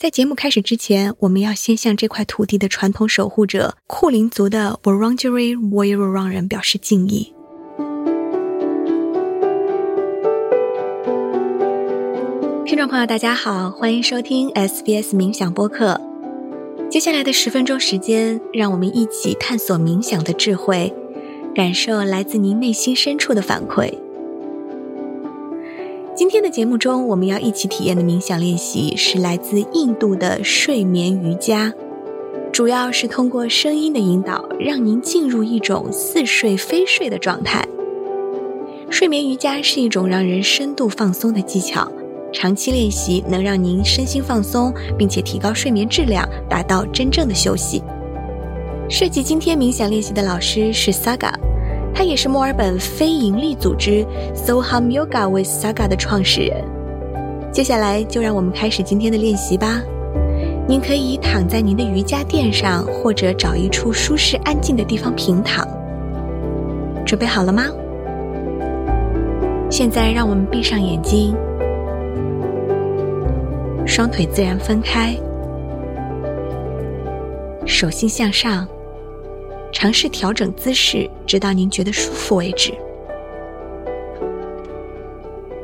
在节目开始之前，我们要先向这块土地的传统守护者库林族的 Wurundjeri Woiwurrung 人表示敬意。听众朋友，大家好，欢迎收听 SBS 冥想播客。接下来的十分钟时间，让我们一起探索冥想的智慧，感受来自您内心深处的反馈。今天的节目中，我们要一起体验的冥想练习是来自印度的睡眠瑜伽，主要是通过声音的引导，让您进入一种似睡非睡的状态。睡眠瑜伽是一种让人深度放松的技巧，长期练习能让您身心放松，并且提高睡眠质量，达到真正的休息。设计今天冥想练习的老师是 Saga。他也是墨尔本非营利组织 Soham Yoga with Saga 的创始人。接下来就让我们开始今天的练习吧。您可以躺在您的瑜伽垫上，或者找一处舒适安静的地方平躺。准备好了吗？现在让我们闭上眼睛，双腿自然分开，手心向上。尝试调整姿势，直到您觉得舒服为止。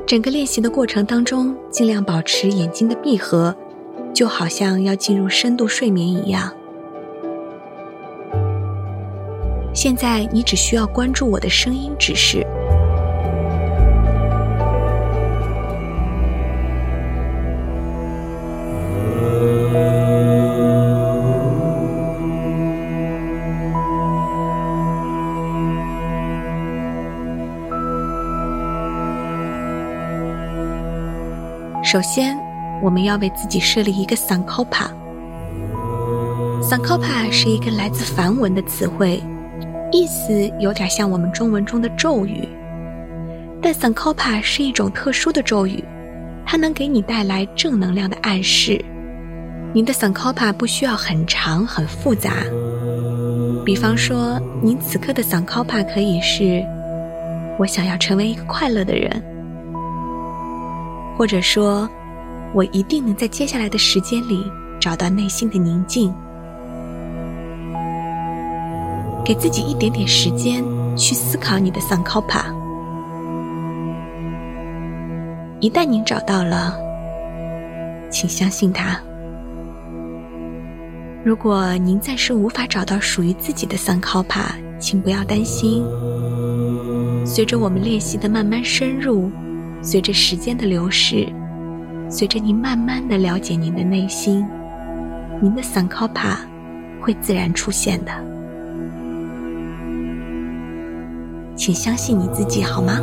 整个练习的过程当中，尽量保持眼睛的闭合，就好像要进入深度睡眠一样。现在你只需要关注我的声音指示。首先，我们要为自己设立一个 sankapa。sankapa 是一个来自梵文的词汇，意思有点像我们中文中的咒语。但 sankapa 是一种特殊的咒语，它能给你带来正能量的暗示。您的 sankapa 不需要很长很复杂。比方说，您此刻的 sankapa 可以是：我想要成为一个快乐的人。或者说，我一定能在接下来的时间里找到内心的宁静。给自己一点点时间去思考你的 Sankalpa。一旦您找到了，请相信它。如果您暂时无法找到属于自己的 Sankalpa，请不要担心。随着我们练习的慢慢深入。随着时间的流逝，随着您慢慢的了解您的内心，您的 Sankalpa 会自然出现的。请相信你自己，好吗？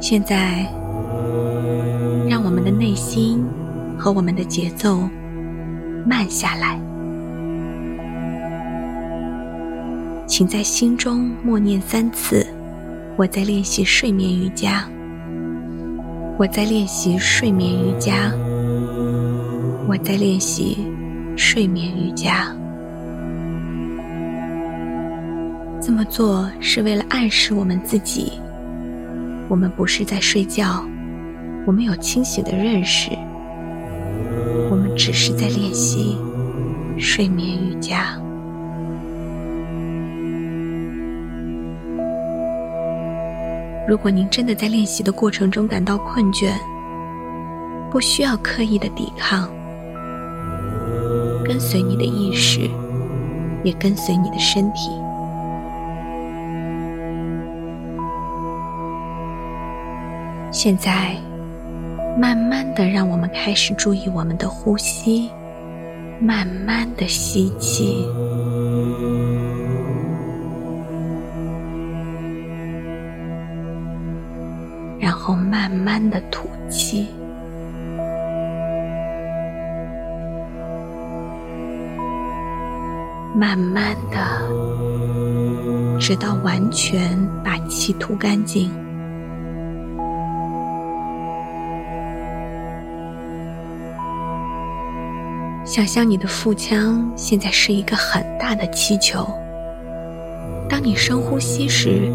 现在。心和我们的节奏慢下来，请在心中默念三次：“我在练习睡眠瑜伽，我在练习睡眠瑜伽，我在练习睡眠瑜伽。”这么做是为了暗示我们自己，我们不是在睡觉。我们有清醒的认识，我们只是在练习睡眠瑜伽。如果您真的在练习的过程中感到困倦，不需要刻意的抵抗，跟随你的意识，也跟随你的身体。现在。慢慢的，让我们开始注意我们的呼吸，慢慢的吸气，然后慢慢的吐气，慢慢的，直到完全把气吐干净。想象你的腹腔现在是一个很大的气球。当你深呼吸时，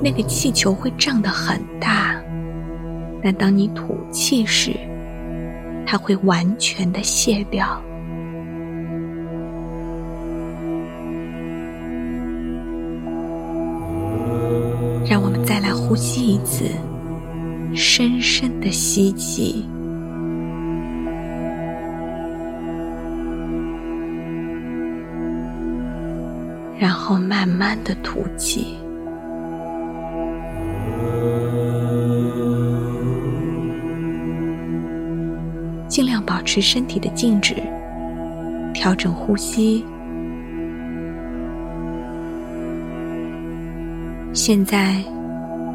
那个气球会胀得很大；但当你吐气时，它会完全的卸掉。让我们再来呼吸一次，深深的吸气。然后慢慢的吐气，尽量保持身体的静止，调整呼吸。现在，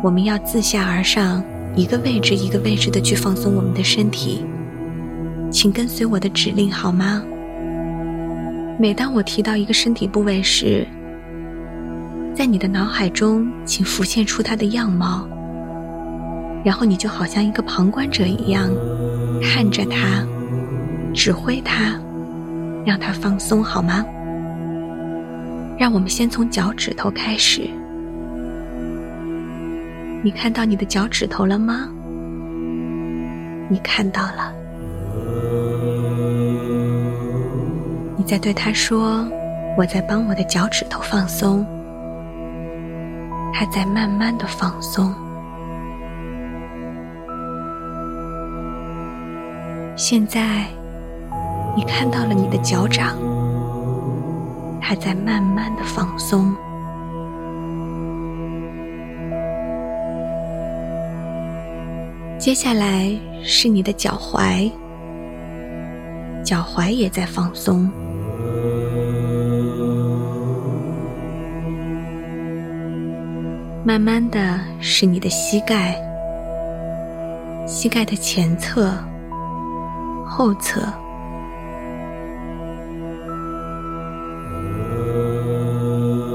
我们要自下而上，一个位置一个位置的去放松我们的身体，请跟随我的指令好吗？每当我提到一个身体部位时，在你的脑海中，请浮现出它的样貌，然后你就好像一个旁观者一样，看着它，指挥它，让它放松，好吗？让我们先从脚趾头开始。你看到你的脚趾头了吗？你看到了。你在对他说：“我在帮我的脚趾头放松。”它在慢慢的放松。现在，你看到了你的脚掌，它在慢慢的放松。接下来是你的脚踝，脚踝也在放松。慢慢的是你的膝盖，膝盖的前侧、后侧，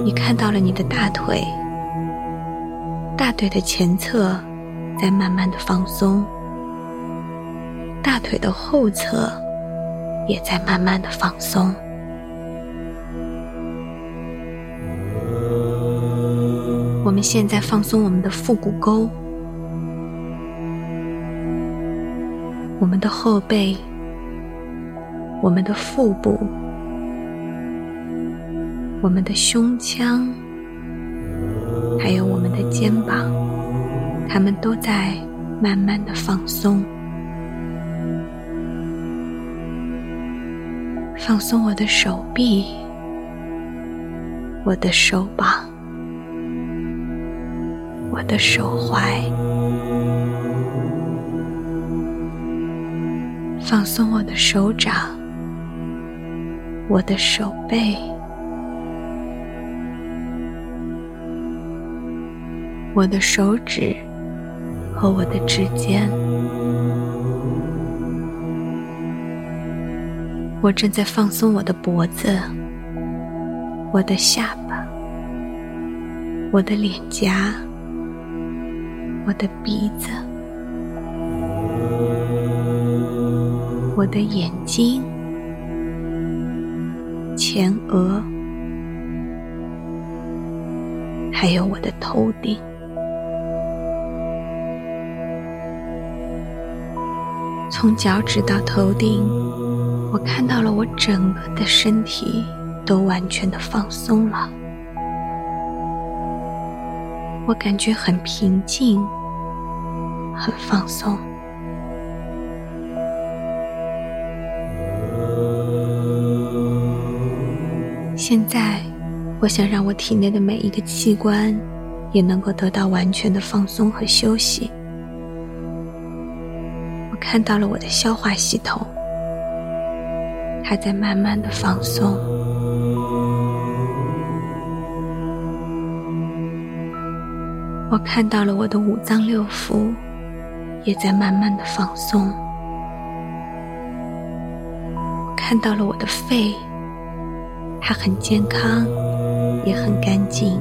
你看到了你的大腿，大腿的前侧在慢慢的放松，大腿的后侧也在慢慢的放松。我们现在放松我们的腹股沟，我们的后背，我们的腹部，我们的胸腔，还有我们的肩膀，它们都在慢慢的放松。放松我的手臂，我的手膀。我的手踝，放松我的手掌，我的手背，我的手指和我的指尖。我正在放松我的脖子，我的下巴，我的脸颊。我的鼻子，我的眼睛，前额，还有我的头顶。从脚趾到头顶，我看到了我整个的身体都完全的放松了。我感觉很平静，很放松。现在，我想让我体内的每一个器官也能够得到完全的放松和休息。我看到了我的消化系统，它在慢慢的放松。我看到了我的五脏六腑，也在慢慢的放松。看到了我的肺，它很健康，也很干净。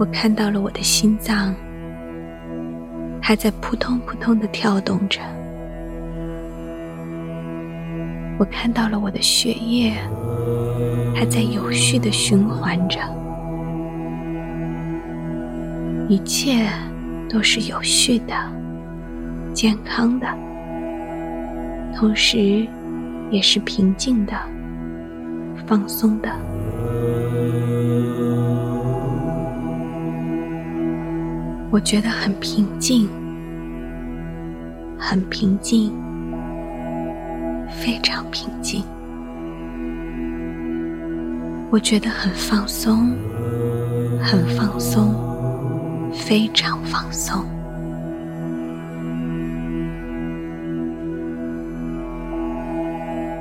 我看到了我的心脏，还在扑通扑通的跳动着。我看到了我的血液还在有序的循环着，一切都是有序的、健康的，同时也是平静的、放松的。我觉得很平静，很平静。非常平静，我觉得很放松，很放松，非常放松。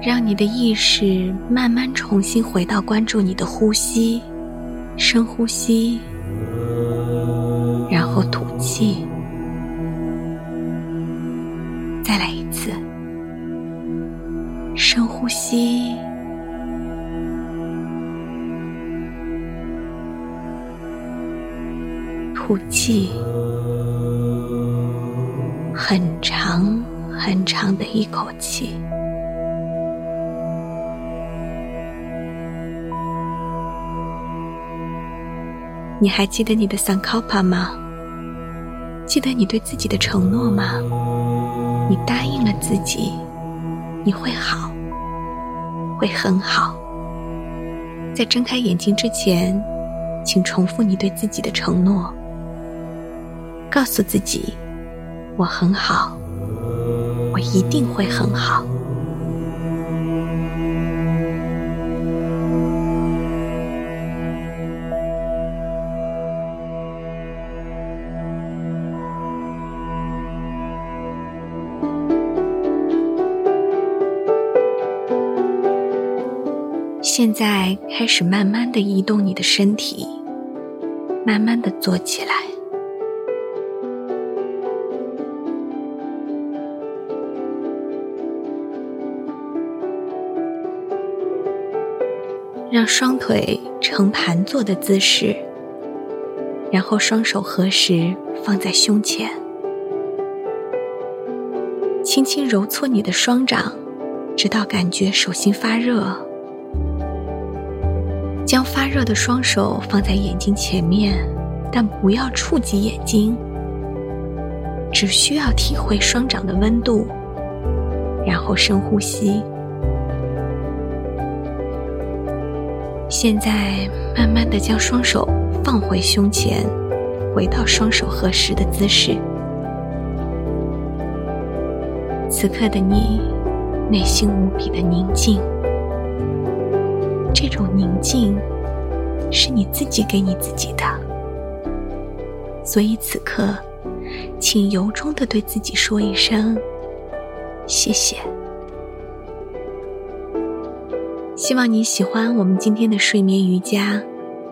让你的意识慢慢重新回到关注你的呼吸，深呼吸，然后吐气。气，很长很长的一口气。你还记得你的三靠帕吗？记得你对自己的承诺吗？你答应了自己。你会好，会很好。在睁开眼睛之前，请重复你对自己的承诺，告诉自己：“我很好，我一定会很好。”现在开始慢慢的移动你的身体，慢慢的坐起来，让双腿呈盘坐的姿势，然后双手合十放在胸前，轻轻揉搓你的双掌，直到感觉手心发热。将发热的双手放在眼睛前面，但不要触及眼睛，只需要体会双掌的温度，然后深呼吸。现在慢慢的将双手放回胸前，回到双手合十的姿势。此刻的你，内心无比的宁静。这种宁静是你自己给你自己的，所以此刻，请由衷的对自己说一声谢谢。希望你喜欢我们今天的睡眠瑜伽，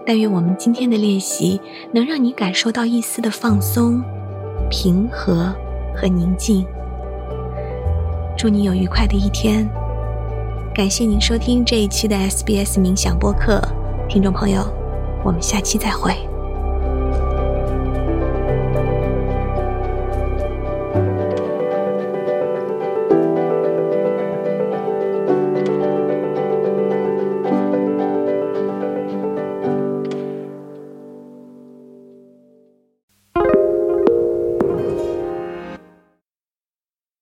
但愿我们今天的练习能让你感受到一丝的放松、平和和宁静。祝你有愉快的一天。感谢您收听这一期的 SBS 冥想播客，听众朋友，我们下期再会。